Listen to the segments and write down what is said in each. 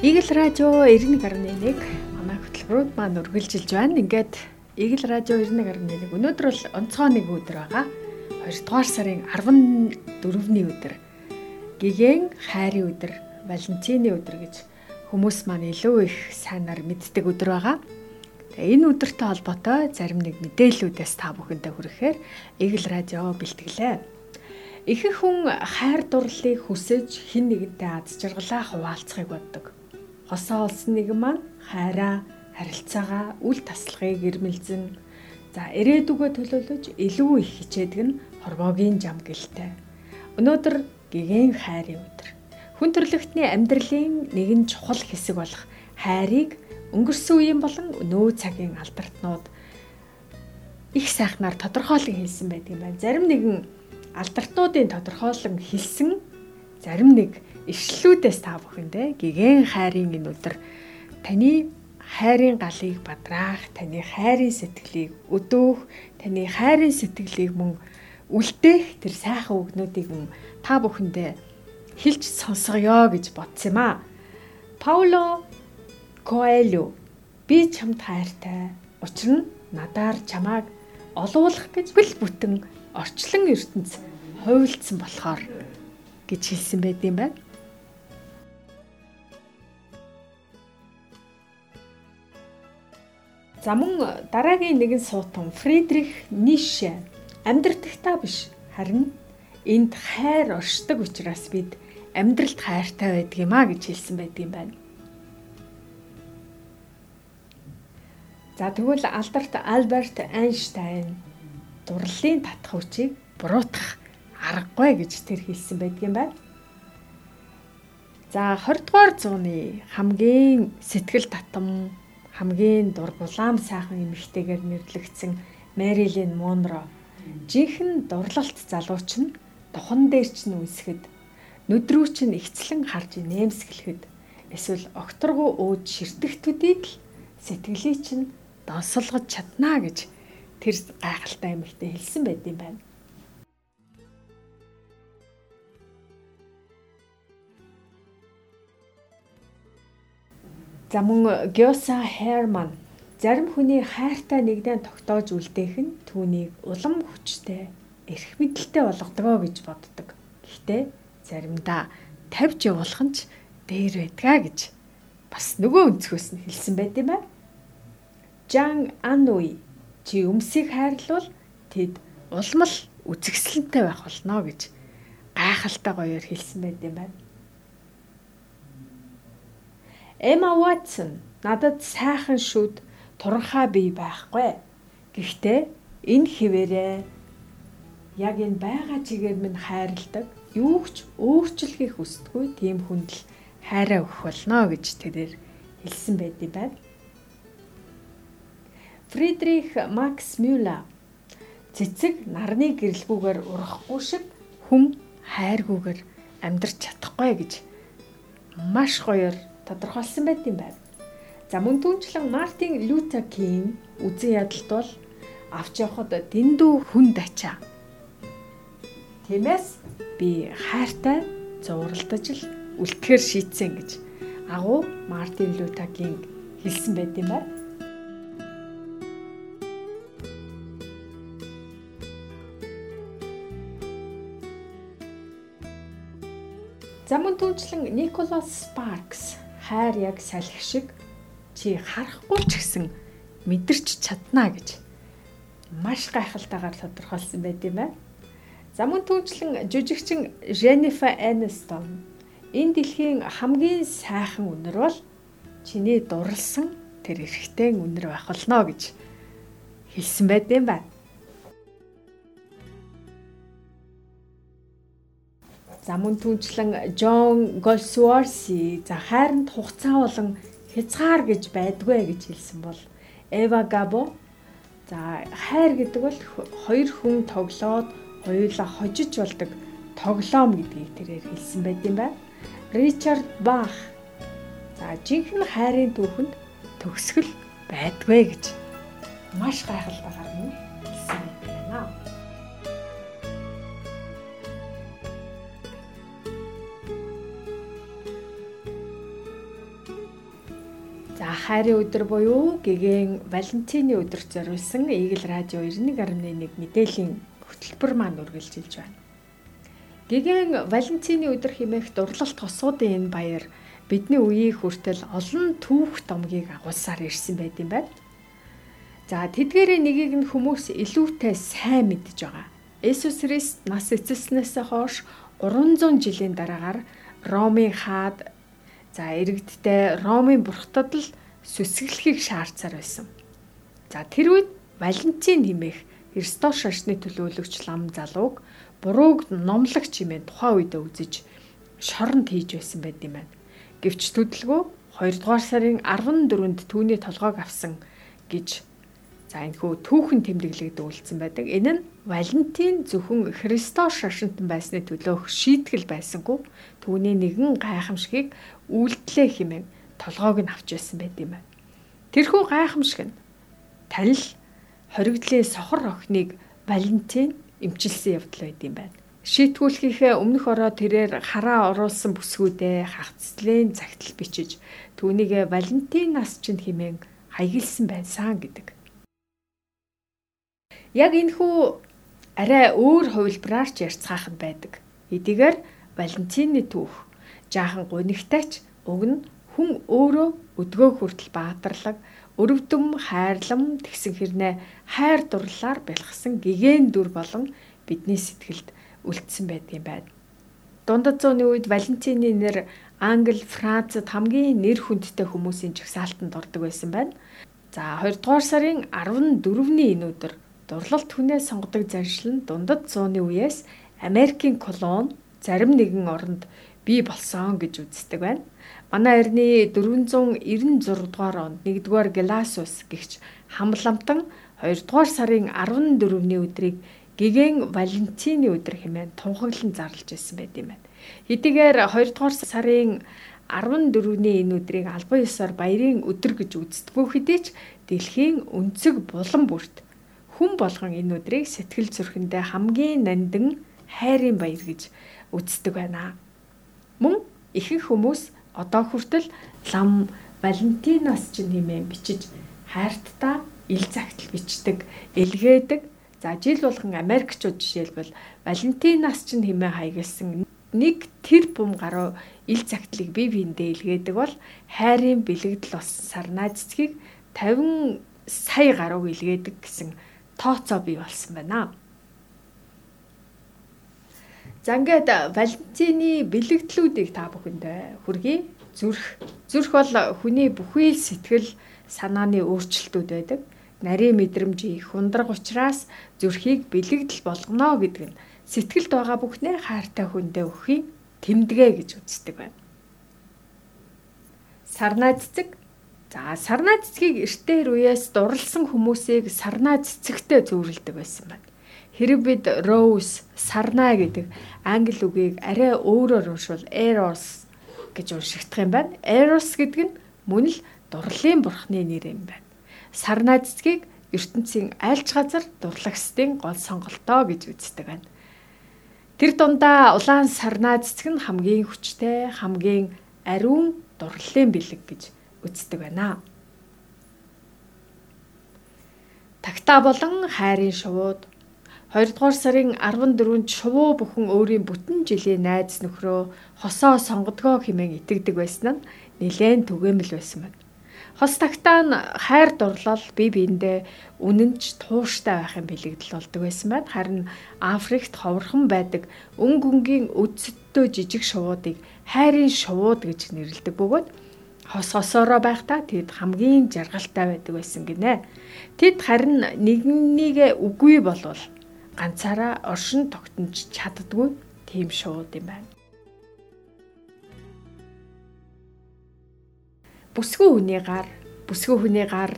Игэл радио 91.1 манай хөтөлбөрүүд маань үргэлжилж байна. Ингээд Игэл радио 91.1 өнөөдөр бол онцгой нэг өдөр байгаа. 2 дугаар сарын 14-ний өдөр. Гигэн хайрын өдөр, Валентины өдөр гэж хүмүүс маань илүү их сайнаар мэддэг өдөр байгаа. Тэгээ энэ өдөртэй холбоотой зарим нэг мэдээллүүдээс та бүхэндээ хүрэхээр Игэл радио бэлтгэлээ. Ихэнх хүн хайр дурлалыг хүсэж хин нэгэнтэй аз жаргалаа хуваалцахыг боддог хосоо олсон нэгэн маань хайраа, харилцаагаа, үл тасалгыг ирмэлзэн за ирээдүгөө төлөөлөж илүү их хичээдэг нь хорвоогийн зам гэлтэй. Өнөөдөр гэгэн хайрын өдөр. Хүн төрлөختний амьдралын нэгэн чухал хэсэг болох хайрыг өнгөрсөн үеийн болон өнөө цагийн алдартнууд их сайхнаар тодорхойлон хэлсэн байдаг юм байна. Зарим нэгэн алдартнуудын тодорхойлон хэлсэн зарим нэг ишлүүдээс та бүхэндээ гэгэн хайрын энэ өдөр таны хайрын галыг бадраах, таны хайрын сэтгэлийг өдөөх, таны хайрын сэтгэлийг мөн үлдээх тэр сайхан үгнүүдийг мөн та бүхэндээ хэлж сонсгоё гэж бодсон юм аа. Пауло Коэльо би чамд хайртай. Учир нь надаар чамааг олуулах гэж бэл бүтэн орчлон ертөнц хуйлдсан болохоор гэж хэлсэн байт юм байна. За мөн дараагийн нэгэн суутан Фридрих Нише амьдртагтаа биш харин энд хайр оршдог учраас бид амьдралд хайртай а гэж хэлсэн байдаг юм байна. За тэгвэл алдарт Альберт Эйнштейн дурлалын татах хүчийг буруутгах аргагүй гэж тэр хэлсэн байдаг юм байна. За 20 дугаар зууны хамгийн сэтгэл татам хамгийн дур булаам сайхан эмэгтэйгээр нэрлэгдсэн Мэрилин Монро жинхэнэ дурлалт залууч нь духан дээр ч нь үсгэд нүдрүү чинь ихцлэн харж нэмсгэлэхэд эсвэл окторгуу өөд ширтэх төдийд л сэтгэлий чинь донсолгож чаднаа гэж тэр гайхалтай эмэгтэй хэлсэн юм байна. За мөн Гёса Херман зарим хүний хайртай нэгдэн тогтоож үлдээх нь түүнийг улам хүчтэй, эрх мэдэлтэй болгодгоо гэж боддог. Гэхдээ заримдаа тавьж явуулах нь ч дээр байдгаа гэж бас нөгөө өнцгөөс нь хэлсэн байт юм байна. Жан Ануи чи өмсийг хайрлуул тэд улмал үзэгсэлэнтэй байх болно гэж гайхалтай гоёор хэлсэн байт юм байна. Эмма Ватсон надад сайхан шүд туранхай бий байхгүй. Гэхдээ энэ хിവэрээ яг энэ байгаа чигээр минь хайрладаг юу ч өөрчлөхийг хүсдэггүй тийм хүнд л хайраа өгөх болно гэж тэрээр хэлсэн байдığım байна. Фридрих Макс Мюллер цэцэг нарны гэрэлгүүгээр урахгүй шиг хүм хайргүйгээр амьдрч чадахгүй гэж маш гоёор тодорхойлсон байт юм байна. За мөн түнчлэн Мартин Лютер Кинг үзэн ядалт бол авч явахад дэндүү хүн дачаа. Тиймээс би хайртай зууралдаж л үлдэхэр шийдсэн гэж агуу Мартин Лютер Кинг хэлсэн байт юм байна. За мөн түнчлэн Николас Спаркс хайр яг салхи шиг чи харахгүй ч гэсэн мэдэрч чаднаа гэж маш гайхалтайгаар тодорхойлсон байт юм байна. За мөн түүнчлэн жүжигчин Jennifer Aniston энэ дэлхийн хамгийн сайхан үнэр бол чиний дурлсан тэр эрэгтэй үнэр байх болно гэж хэлсэн байт юм байна. За мөн түнчлэн Джон Голсуорси за хайранд хугацаа болон хязгаар гэж байдгүй гэж хэлсэн бол Эва Габо за хайр гэдэг бол хоёр хүн тоглоод хоёулаа хожиж болдог тоглоом гэдгийг тэрээр хэлсэн байт юм байна. Ричард Бах за жинхэнэ хайрын түүхэнд төгсгөл байдгүй гэж маш гайхалтайгаар нь хайрын өдөр буюу гэгээн Валентины өдөрт зориулсан Eagle радио 91.1 мэдээллийн хөтөлбөр маань үргэлжилж байна. Гэгээн Валентины өдөр хэмээх дурлалт тосуудын энэ баяр бидний үеийг хүртэл олон түүх томгийг агуулсаар ирсэн байт юм байна. За тэдгээрээ нэгийг нь хүмүүс илүүтэй сайн мэдж байгаа. Есүс Христ нас эцэснээс хойш 300 жилийн дараагаар Ромын хаад за иргэдтэй Ромын бурхтад л сүсгэлэхийг шаардсаар байсан. За тэр үед Валентин хэмээх Христос шашны төлөөлөгч лам залууг бурууг номлогч хэмээн тухайн үедээ үзэж шоронд хийж байсан байт юм байна. Гэвч төдөлгөө 2 дугаар сарын 14-нд түүний толгойг авсан гэж за энэхүү түүхэн тэмдэглэгдээ үлдсэн байдаг. Энэ нь Валентин зөвхөн Христос шашинтан байсны төлөөх шийтгэл байсангүй түүний нэгэн гайхамшигыг үйлдэлээ хэмээн толгойг нь авч байсан байт юм байна. Тэрхүү гайхамшиг нь танил хоригдлын сохор охиныг Валентин эмчилсэн явдал байт юм байна. Шийтгүүлэхийнхээ өмнөх ороо тэрээр хараа оруулсан бүсгүүдээ хагцлын цагтл бичиж түүнийг Валентин нас чинь хэмээн хаягилсан байсан гэдэг. Яг энэхүү арай өөр хувилбараар ч ярьцгаах нь байдаг. Эдгээр Валентины түүх жаахан гунигтайч уг нь хүн өөрөө өдгөө хүртэл баатарлаг, өрөвдөм хайрлам тэгсэн хэрнээ хайр дурлалаар бэлгсэн гэгэн дүр болон бидний сэтгэлд үлдсэн байдгийн байна. Дундад зууны үед Валентины нэр Англи, Францад хамгийн нэр хүндтэй хүмүүсийн жагсаалтанд ордог байсан байна. За 2 дугаар сарын 14-ний энэ өдөр дурлалт хүнээ сонгодог заншил нь дундад зууны үеэс Америкийн колон зарим нэгэн оронд бий болсон гэж үздэг байна. Манай эртний 496 дугаар онд 1-р Гласус гихч хамламтан 2-р сарын 14-ний өдрийг гэгэн Валентины өдөр хэмээн тунхаглан зарлаж байсан байт юм байна. Хэдийгээр 2-р сарын 14-ний энэ өдрийг албан ёсоор баярын өдөр гэж үздэггүй хэдий ч дэлхийн өнцөг булан бүрт хүн болгон энэ өдрийг сэтгэл зүрхэндээ хамгийн нандин хайрын баяр гэж үздэг байна. Мөн ихэнх хүмүүс одоо хүртэл лам Валентиноос ч нэмээ бичиж хайртаа ил загтал бичдэг, элгээдэг. За жил болгон Америкчууд жишээлбэл Валентиноос ч нэмээ хаягилсан нэг тэр бум гаруй ил загтлыг бие биендээ илгээдэг бол хайрын бэлэгдэл болсон сарнаа цэцгийг 50 сая гаруй илгээдэг гэсэн тооцоо бий болсон байна. За ингээд Валентины бэлэгдлүүдийг та бүхэндээ хүргэе. Зүрх. Зүрх бол хүний бүхий л сэтгэл санааны өөрчлөлтүүд байдаг. Нарийн мэдрэмж их ундраг учраас зүрхийг бэлэгдэл болгоно гэдэг нь сэтгэлд байгаа бүхнээ хайртай хүндээ өгөхийн тэмдэгэ гэж үздэг байна. Сарнаа цэцэг. За сарнаа цэцгийг эртээр үеэс дурлсан хүмүүсийг сарнаа цэцэгтэй зөөрлөдөг байсан байна. Хэрэг бид rose, сарнаа гэдэг англи үгийг арай өөрөөр уншвал eros гэж уншигдах юм байна. Eros гэдэг нь мөн л дурлалын бурхны нэр юм байна. Сарнаа цэцгийг ертөнцийн айлч газар дурлагчдын гол сонголтоо гэж үздэг байна. Тэр дундаа улаан сарнаа цэцэг нь хамгийн хүчтэй, хамгийн ариун дурлалын бэлэг гэж үздэг байна. Тагтаа болон хайрын шувууд 2 дугаар сарын 14-нд шувуу бүхэн өөрийн бүтэн жилийн найз нөхрөө хосоо сонгодгоо хэмээн итгэдэг байсан нь нэлээд түгээмэл байсан байна. Хос тагтаа нь хайр дурлал бие биендээ үнэнч тууштай байхын бэлэгдэл болдог байсан байна. Харин Африкт ховорхон байдаг өн гүнгийн өдсөддөө жижиг шувуудыг хайрын шувууд гэж нэрлэдэг бөгөөд хос хосоороо байхдаа тэд хамгийн жаргалтай байдаг байсан гинэ. Тэд харин нэгнийгээ үгүй болвол ганцаараа оршин тогтнож чаддгүй тийм шууд юм байна. Бүсгүй хүний гар, бүсгүй хүний гар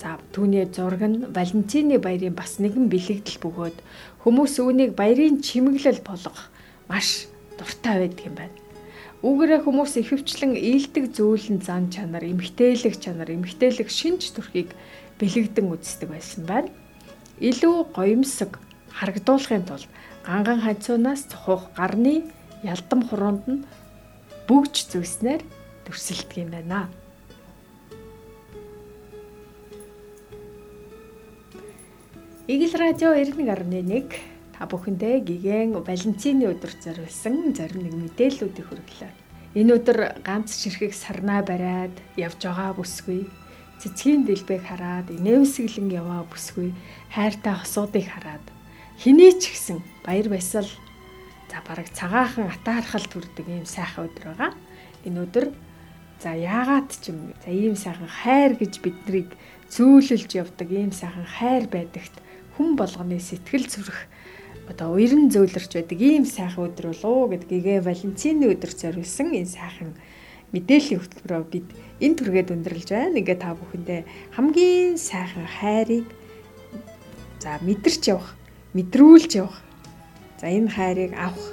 за түүний зураг нь Валентины баярын бас нэгэн бэлэгдэл бөгөөд хүмүүс үүнийг баярын чимэглэл болгох маш дуртай байдаг юм байна. Үүгээрээ хүмүүс ихэвчлэн ээлдэг зөөлөн зан чанар, эмгтээлэг чанар, эмгтээлэг шинж төрхийг бэлэгдэн үздэг байсан байна. Илүү гоёмсог харагдуулахын тулд ганган хацуунаас цохох гарны ялдам хуруунд нь бүгж зүйснээр төрсөлдөг юм байна. Игэл радио 91.1 та бүхэндээ гигэн Валентины өдөр зориулсан зарим нэг мэдээллүүдийг хүргэлээ. Энэ өдөр ганц ширхэг сарнаа бариад явж байгаа бүсгүй. Цэцгийн дэлбэгийг хараад инээмсэглэн яваа бүсгүй. Хайртай хосуудыг хараад хэний ч гисэн баяр баясал за бараг цагаахан атаархал төрдөг ийм сайхан өдөр байгаа. Энэ өдөр За яагаад ч юм за ийм сайхан хайр гэж биднийг зөөлөлж явдаг ийм сайхан хайр байдагт хүн болгоны сэтгэл зүрх одоо уяран зөөлөрч байдаг ийм сайхан өдөр болов уу гэдгийгээ Валентины өдөр зориулсан энэ сайхан мэдээллийн хөтөлбөрөөр бид энэ түргээд өндөрлж байна. Ингээ та бүхэндээ хамгийн сайхан хайрыг за мэдэрч явах, мэдрүүлж явах. За энэ хайрыг авах.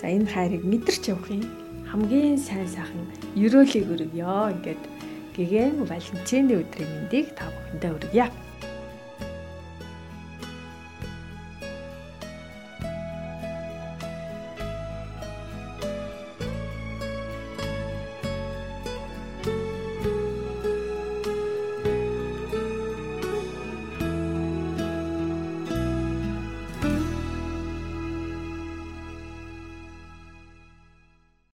За энэ хайрыг мэдэрч явахын хамгийн сайн сайхан ерөөлийг өргөё. Ингээд гэгэн Валентины өдрийн мэндийг та бүхэндээ өргөе.